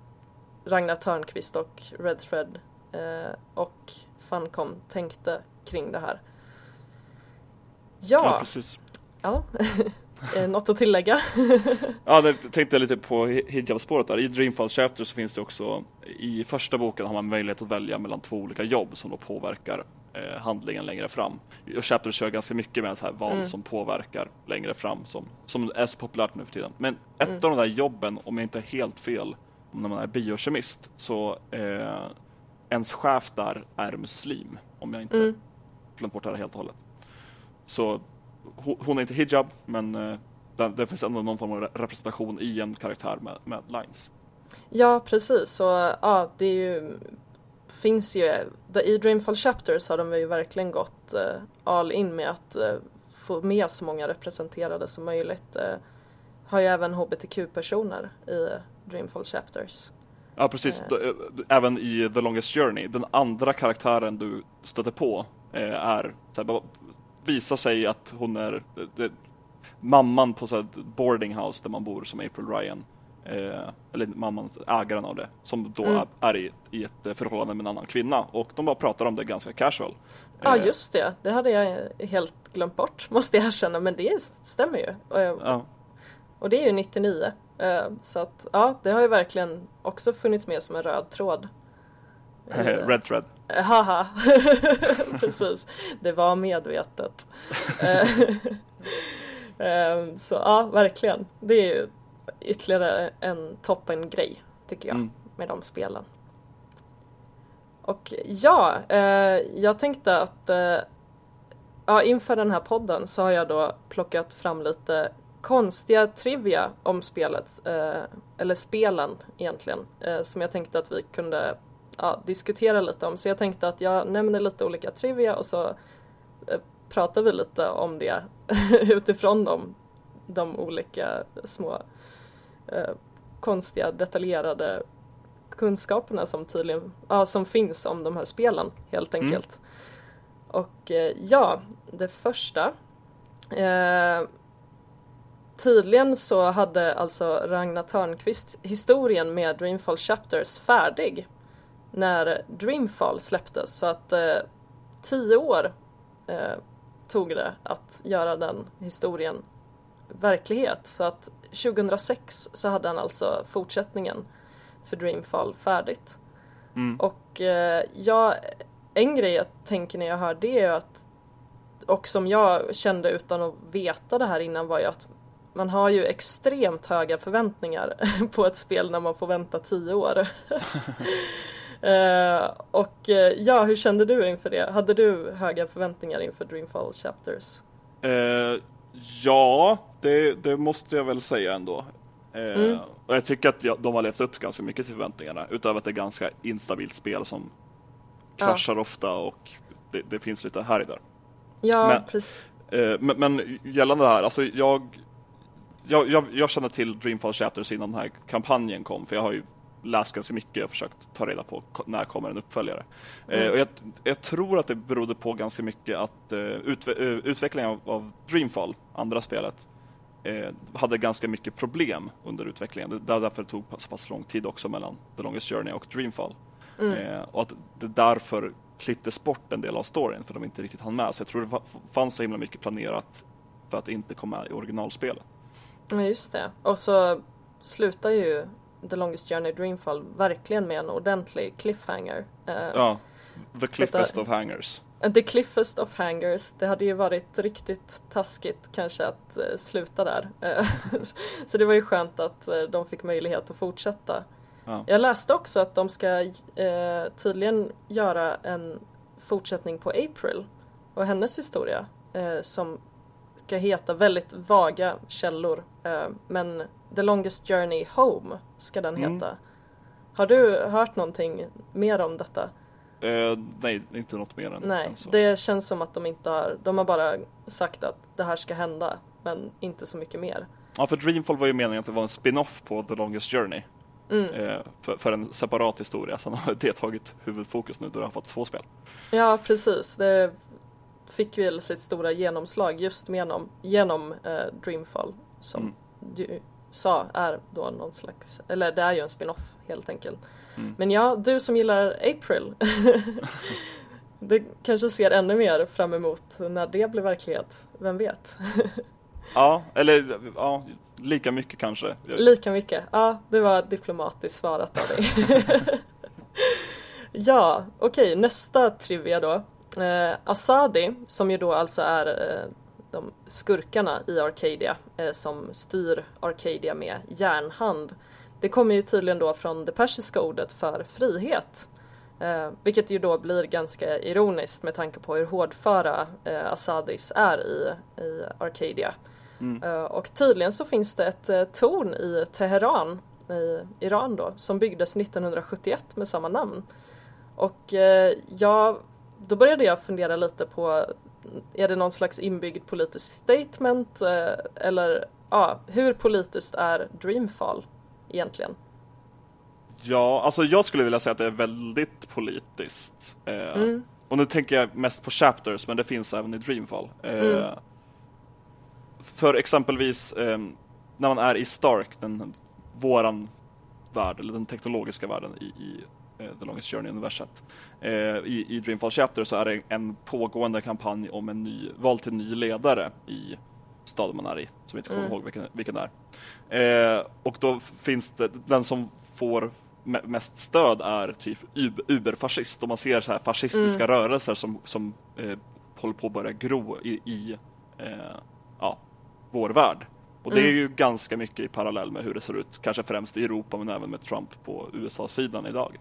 Ragnar Törnqvist och Red Thread och Funcom tänkte kring det här. Ja, Ja, precis. ja. *laughs* Eh, något att tillägga? *laughs* Ja, det tänkte jag lite på hi- hijab-spåret där. I Dreamfall Chapter så finns det också, i första boken har man möjlighet att välja mellan två olika jobb som då påverkar eh, handlingen längre fram. Och Chapter kör ganska mycket med så här val Mm. som påverkar längre fram, som, som är så populärt nu för tiden. Men ett Mm. av de där jobben, om jag inte är helt fel, när man är biokemist, så eh, ens chef där är muslim, om jag inte Mm. glömt bort det här helt och hållet. Så hon är inte hijab, men eh, det, det finns ändå någon form av re- representation i en karaktär med, med lines. Ja, precis. Och ja, det ju, finns ju, i Dreamfall Chapters har de ju verkligen gått eh, all in med att eh, få med så många representerade som möjligt. Eh, har ju även hbtq-personer i Dreamfall Chapters. Ja, precis. Även i The Longest Journey, den andra karaktären du stöter på är, så här, visar sig att hon är eh, det, mamman på så här, ett boarding house där man bor som April Ryan. Eh, eller mamman, ägaren av det, som då Mm. är, i, i ett eh, förhållande med en annan kvinna. Och de bara pratar om det ganska casual. Ja, Eh, just det. Det hade jag helt glömt bort, *laughs* måste jag erkänna. Men det stämmer ju. Och, Ja, och det är ju 99. Eh, Så att, ja, det har ju verkligen också funnits med som en röd tråd. *laughs* Red Thread. Haha, *laughs* precis. Det var medvetet. Eh, *laughs* eh, Så ja, verkligen. Det är ju ytterligare en toppen-grej, tycker jag, Mm. med de spelen. Och ja, eh, jag tänkte att eh, ja, inför den här podden så har jag då plockat fram lite konstiga trivia om spelet, eh, eller spelen egentligen, som jag tänkte att vi kunde ja, diskutera lite om. Så jag tänkte att jag nämner lite olika trivia och så eh, pratar vi lite om det *laughs* utifrån de, de olika små eh, konstiga detaljerade kunskaperna som tydligen ja, som finns om de här spelen helt Mm. enkelt. Och eh, ja, det första eh, Tydligen så hade alltså Ragnar Törnqvist historien med Dreamfall Chapters färdig när Dreamfall släpptes så att eh, tio år eh, tog det att göra den historien verklighet. Så att 2006 så hade han alltså fortsättningen för Dreamfall färdigt. Mm. Och eh, ja, en grej jag tänker när jag hör det är att och som jag kände utan att veta det här innan var ju att man har ju extremt höga förväntningar *laughs* på ett spel när man får vänta tio år. *laughs* Eh, och eh, ja, hur kände du inför det? Hade du höga förväntningar inför Dreamfall Chapters? Eh, ja, det, det måste jag väl säga ändå. Mm. Och jag tycker att de har levt upp ganska mycket till förväntningarna. Utöver att det är ganska instabilt spel som Ja. kraschar ofta och det, det finns lite här och där. Ja, Men- precis. Men, men gällande det här, alltså jag, jag, jag, jag känner till Dreamfall Chapters innan den här kampanjen kom, för jag har ju läst ganska mycket och försökt ta reda på när kommer en uppföljare. Eh, Mm. och jag, jag tror att det berodde på ganska mycket att uh, utve, eh, utvecklingen av, av Dreamfall, andra spelet, eh, hade ganska mycket problem under utvecklingen. Det därför det tog så pass lång tid också mellan The Longest Journey och Dreamfall. Mm. Eh, och att det därför klipptes bort en del av storyn för de inte riktigt hann med. Så jag tror det fa- fanns så himla mycket planerat för att inte komma i originalspelet. Ja, just det. Och så slutar ju The Longest Journey Dreamfall verkligen med en ordentlig cliffhanger. Eh, Ja, The Cliffest of Hangers. The cliffest of hangers. Det hade ju varit riktigt taskigt kanske att eh, sluta där. Eh, *laughs* så det var ju skönt att de fick möjlighet att fortsätta. Ja. Jag läste också att de ska eh, tydligen göra en fortsättning på April och hennes historia eh, som ska heta väldigt vaga källor. Eh, men The Longest Journey Home ska den Mm. heta. Har du hört någonting mer om detta? Eh, nej, inte något mer än, Nej, än så. det känns som att de inte har, de har bara sagt att det här ska hända, men inte så mycket mer. Ja, för Dreamfall var ju meningen att det var en spin-off på The Longest Journey. Mm. Eh, för, för en separat historia. Sen har det tagit huvudfokus nu då det har fått två spel. Ja, precis. Det fick väl sitt stora genomslag just genom, genom eh, Dreamfall som Mm. ju sa är då någon slags, eller det är ju en spin-off helt enkelt. Mm. Men ja, du som gillar April. *laughs* det kanske ser ännu mer fram emot när det blir verklighet, vem vet? *laughs* ja, eller ja, lika mycket kanske. Lika mycket, ja det var diplomatiskt svarat av dig. ja, okej nästa trivia då. Eh, Asadi, som ju då alltså är eh, de skurkarna i Arcadia eh, som styr Arcadia med järnhand. Det kommer ju tydligen då från det persiska ordet för frihet. Eh, vilket ju då blir ganska ironiskt med tanke på hur hårdföra eh, Asadis är i, i Arcadia. Mm. Eh, och tydligen så finns det ett eh, torn i Teheran i Iran då som byggdes 1971 med samma namn. Och eh, ja, då började jag fundera lite på är det någon slags inbyggd politisk statement eh, eller ja, hur politiskt är Dreamfall egentligen? Ja, alltså jag skulle vilja säga att det är väldigt politiskt. Eh, mm. Och nu tänker jag mest på chapters, men det finns även i Dreamfall. Eh, mm. För exempelvis eh, när man är i Stark, den, våran värld, eller den teknologiska världen i, i The Longest Journey-universet. Uh, i, I Dreamfall Chapter så är det en pågående kampanj om en ny, val till ny ledare i staden man är i, som jag inte kommer mm. ihåg vilken, vilken det är. Uh, och då finns det, den som får mest stöd är typ uberfascist och man ser så här fascistiska mm. rörelser som, som eh, håller på att börja gro i, i eh, ja, vår värld. Och det är mm. ju ganska mycket i parallell med hur det ser ut, kanske främst i Europa men även med Trump på USA-sidan idag.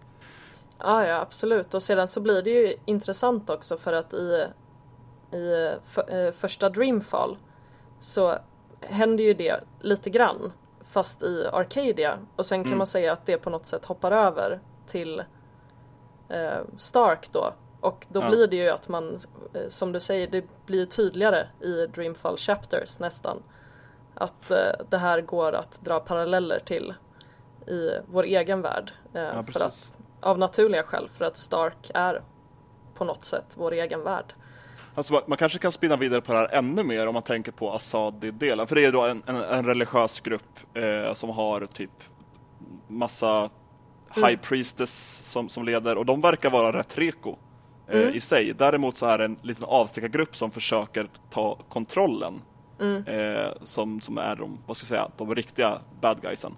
Ja, ja absolut och sedan så blir det ju intressant också för att i, i för, eh, första Dreamfall så händer ju det lite grann fast i Arcadia och sen kan mm. man säga att det på något sätt hoppar över till eh, Stark då och då ja. blir det ju att man, eh, som du säger, det blir tydligare i Dreamfall Chapters nästan att eh, det här går att dra paralleller till i vår egen värld. Eh, ja, för att, av naturliga skäl, för att Stark är på något sätt vår egen värld. Alltså, man kanske kan spinna vidare på det här ännu mer om man tänker på Assadi-delen. För det är då en, en, en religiös grupp eh, som har typ massa mm. High Priestess som, som leder och de verkar vara rätt reko eh, mm. i sig. Däremot så är det en liten avstickargrupp som försöker ta kontrollen Mm. Eh, som, som är de, vad ska jag säga, de riktiga bad guysen.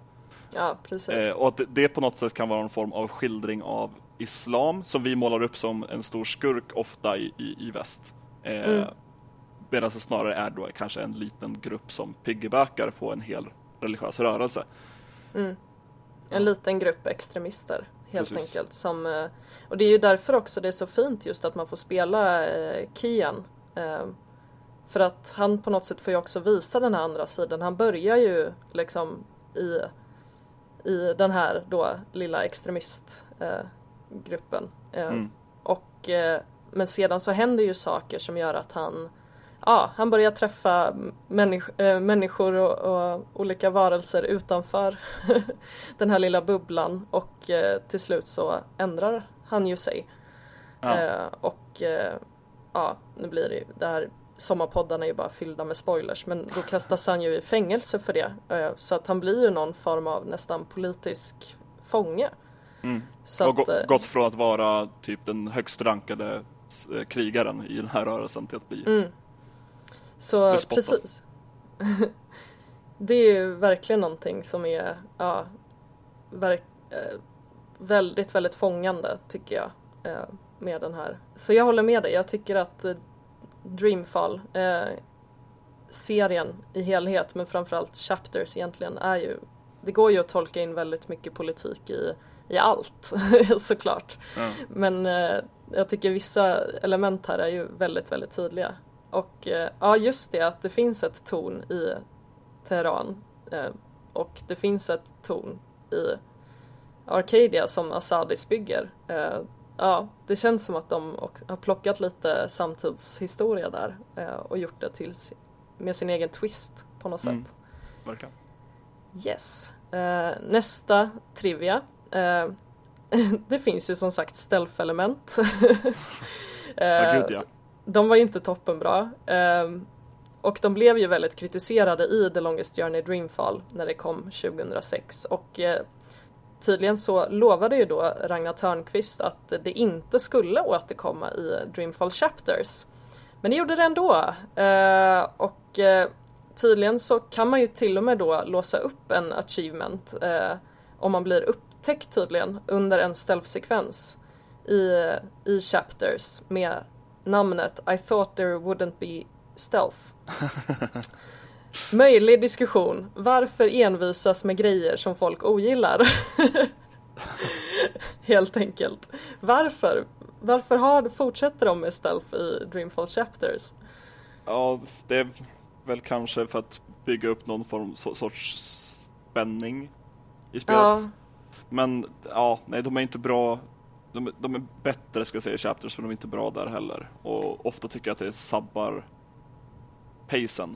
Ja, precis. Eh, och att det, på något sätt kan vara en form av skildring av islam som vi målar upp som en stor skurk ofta i, i, i väst. Eh, mm. Medan det snarare är då kanske en liten grupp som piggybackar på en hel religiös rörelse. Mm. En liten grupp extremister helt Precis. enkelt. Som, eh, och det är ju därför också det är så fint just att man får spela Kian för att han på något sätt får ju också visa den här andra sidan. Han börjar ju liksom i, i den här då lilla extremistgruppen. Eh, eh, mm. och, eh, men sedan så händer ju saker som gör att han ja, han börjar träffa människ äh, människor och, och, olika varelser utanför *laughs* den här lilla bubblan och till slut så ändrar han ju sig. Ja. Och ja, nu blir det ju, det här sommarpoddarna är ju bara fyllda med spoilers men då kastas han ju i fängelse för det. Eh, så att han blir ju någon form av nästan politisk fånge. Mm. Så och att, eh, gått från att vara typ den högst rankade eh, krigaren i den här rörelsen till att bli mm. Så bespottad. precis. *laughs* det är ju verkligen någonting som är ja, verk, väldigt, väldigt fångande tycker jag med den här. Så jag håller med dig, jag tycker att Dreamfall eh, serien i helhet men framförallt chapters egentligen är ju det går ju att tolka in väldigt mycket politik i, i allt *laughs* såklart. Mm. Men eh, jag tycker vissa element här är ju väldigt, väldigt tydliga. Och eh, ja, just det att det finns ett torn i Teheran eh, och det finns ett torn i Arcadia som Asadis bygger. Ja, det känns som att de har plockat lite samtidshistoria där eh, och gjort det till med sin egen twist på något mm. sätt. Verkligen. Yes. Eh, nästa trivia. Eh, *laughs* det finns ju som sagt stealth-element. *laughs* ja, gud, ja. De var inte toppenbra. Och de blev ju väldigt kritiserade i The Longest Journey Dreamfall när det kom 2006 och tydligen så lovade ju då Ragnar Törnqvist att det inte skulle återkomma i Dreamfall Chapters. Men det gjorde det ändå. Eh, och eh, tydligen så kan man ju till och med då låsa upp en achievement eh, om man blir upptäckt tydligen under en stealth-sekvens i, i Chapters med namnet I thought there wouldn't be stealth. *laughs* Möjlig diskussion. Varför envisas med grejer som folk ogillar? *laughs* Helt enkelt. Varför? Varför har, fortsätter de med stealth i Dreamfall Chapters? Ja, det är väl kanske för att bygga upp någon form, sorts spänning i spelet. Ja. Men ja, nej de är inte bra. De, de, är bättre ska jag säga i Chapters men de är inte bra där heller. Och ofta tycker jag att det sabbar pacen.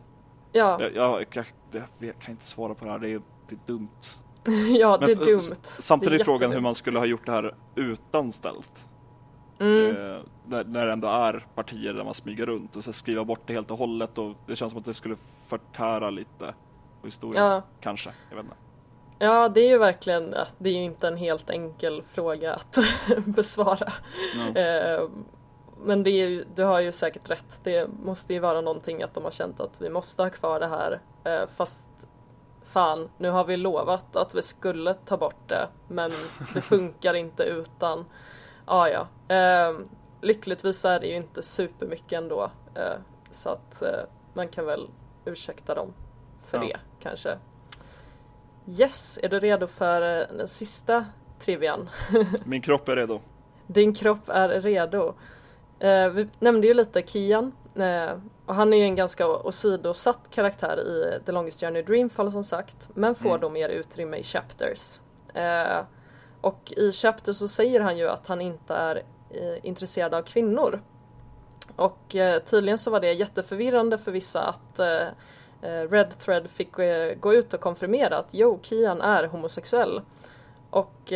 Ja. Jag, jag, jag, jag, kan inte svara på det här, det är, det är dumt. *laughs* ja, det är Men, dumt. Samtidigt är frågan hur man skulle ha gjort det här utan ställt. Mm. Eh, när, när det ändå är partier där man smyger runt och så skriva bort det helt och hållet och det känns som att det skulle förtära lite på historien. Ja. Kanske, jag vet inte. Ja, det är ju verkligen, det är ju inte en helt enkel fråga att *laughs* besvara. Mm. Eh, men det är ju, du har ju säkert rätt. Det måste ju vara någonting att de har känt att vi måste ha kvar det här. Eh, fast fan, nu har vi lovat att vi skulle ta bort det. Men det *laughs* funkar inte utan. Ah, ja, eh, lyckligtvis så är det ju inte supermycket ändå. Eh, så att eh, man kan väl ursäkta dem för ja. det kanske. Yes, är du redo för den sista trivian? *laughs* Min kropp är redo. Din kropp är redo. Eh, vi nämnde ju lite Kian eh, och han är ju en ganska åsidosatt karaktär i The Longest Journey Dreamfall som sagt men får mm. då mer utrymme i Chapters. Eh, och i Chapters så säger han ju att han inte är intresserad av kvinnor. Och tydligen så var det jätteförvirrande för vissa att Red Thread fick gå ut och konfirmera att jo, Kian är homosexuell. Och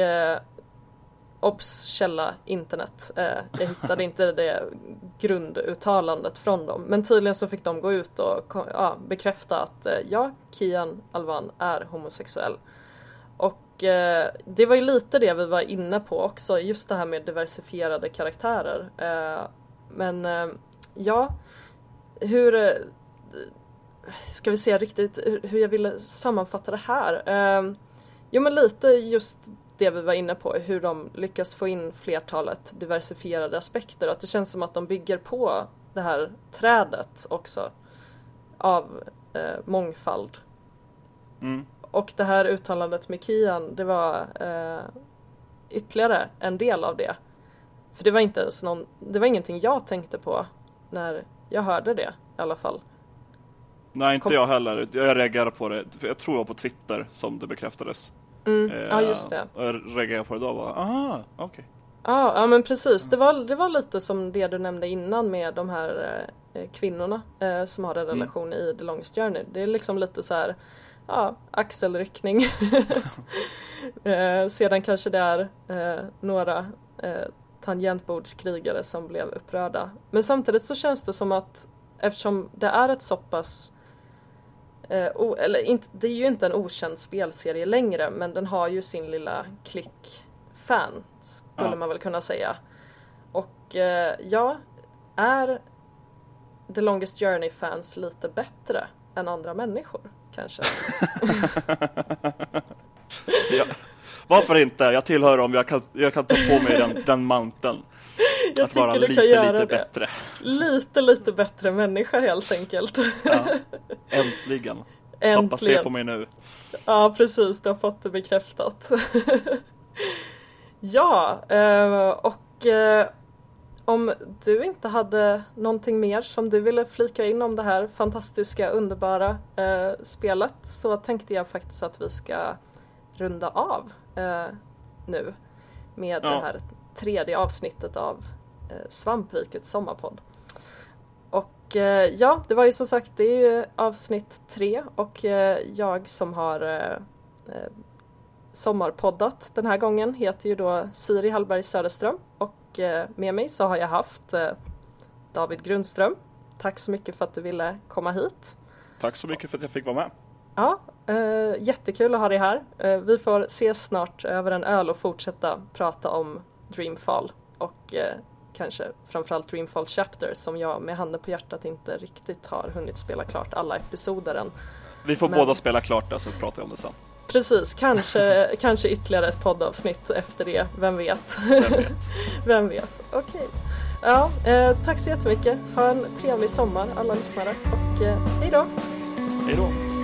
Obs! Källa internet. Eh, jag hittade inte det grunduttalandet från dem. Men tydligen så fick de gå ut och ja, bekräfta att eh, ja, Kian Alvan är homosexuell. Och eh, det var ju lite det vi var inne på också, just det här med diversifierade karaktärer. Eh, men eh, ja, hur eh, ska vi se riktigt hur jag ville sammanfatta det här. Eh, jo men lite just det vi var inne på, hur de lyckas få in flertalet diversifierade aspekter. Att det känns som att de bygger på det här trädet också av eh, mångfald. Mm. Och det här uttalandet med Kian, det var eh, ytterligare en del av det. För det var inte ens någon, det var ingenting jag tänkte på när jag hörde det i alla fall. Nej, inte Kom... jag heller. Jag reagerade på det. Jag tror det var på Twitter som det bekräftades. Mm. Eh, ja, just det. Och jag reagerade på det då och bara, aha, okej. Okay. Ja, ja men precis. Det var, det var lite som det du nämnde innan med de här eh, kvinnorna eh, som har en mm. relation mm. i The Longest Journey. Det är liksom lite så här, ja, axelryckning. *laughs* eh, sedan kanske det är eh, några eh, tangentbordskrigare som blev upprörda. Men samtidigt så känns det som att eftersom det är ett så pass O, eller inte, det är ju inte en okänd spelserie längre men den har ju sin lilla klick fan skulle ja. man väl kunna säga. Och eh, ja, är The Longest Journey-fans lite bättre än andra människor kanske? *laughs* ja. Varför inte? Jag tillhör dem, jag kan, jag kan ta på mig den, den manteln. Jag att vara lite, lite bättre. Lite, lite bättre människa helt enkelt. Ja. Äntligen. *laughs* Äntligen. Pappa ser på mig nu. Ja, precis. Du har fått det bekräftat. *laughs* ja, eh, och eh, om du inte hade någonting mer som du ville flika in om det här fantastiska, underbara eh, spelet så tänkte jag faktiskt att vi ska runda av nu med ja. det här tredje avsnittet av Svamprikets sommarpodd. Och eh, ja, det var ju som sagt, det är ju avsnitt tre och eh, jag som har eh, eh, sommarpoddat den här gången heter ju då Siri Hallberg Söderström och eh, med mig så har jag haft David Grundström. tack så mycket för att du ville komma hit. Tack så mycket för att jag fick vara med. Ja, eh, jättekul att ha dig här. Eh, vi får ses snart över en öl och fortsätta prata om Dreamfall och eh, kanske framförallt Dreamfall Chapter som jag med handen på hjärtat inte riktigt har hunnit spela klart alla episoder än. Vi får Men... båda spela klart det så pratar vi om det sen. Precis, kanske, *laughs* kanske ytterligare ett poddavsnitt efter det, vem vet? Vem vet? *laughs* vem vet? Okej. Okay. Ja, eh, tack så jättemycket. Ha en trevlig sommar alla lyssnare och eh, hej då! Hej då!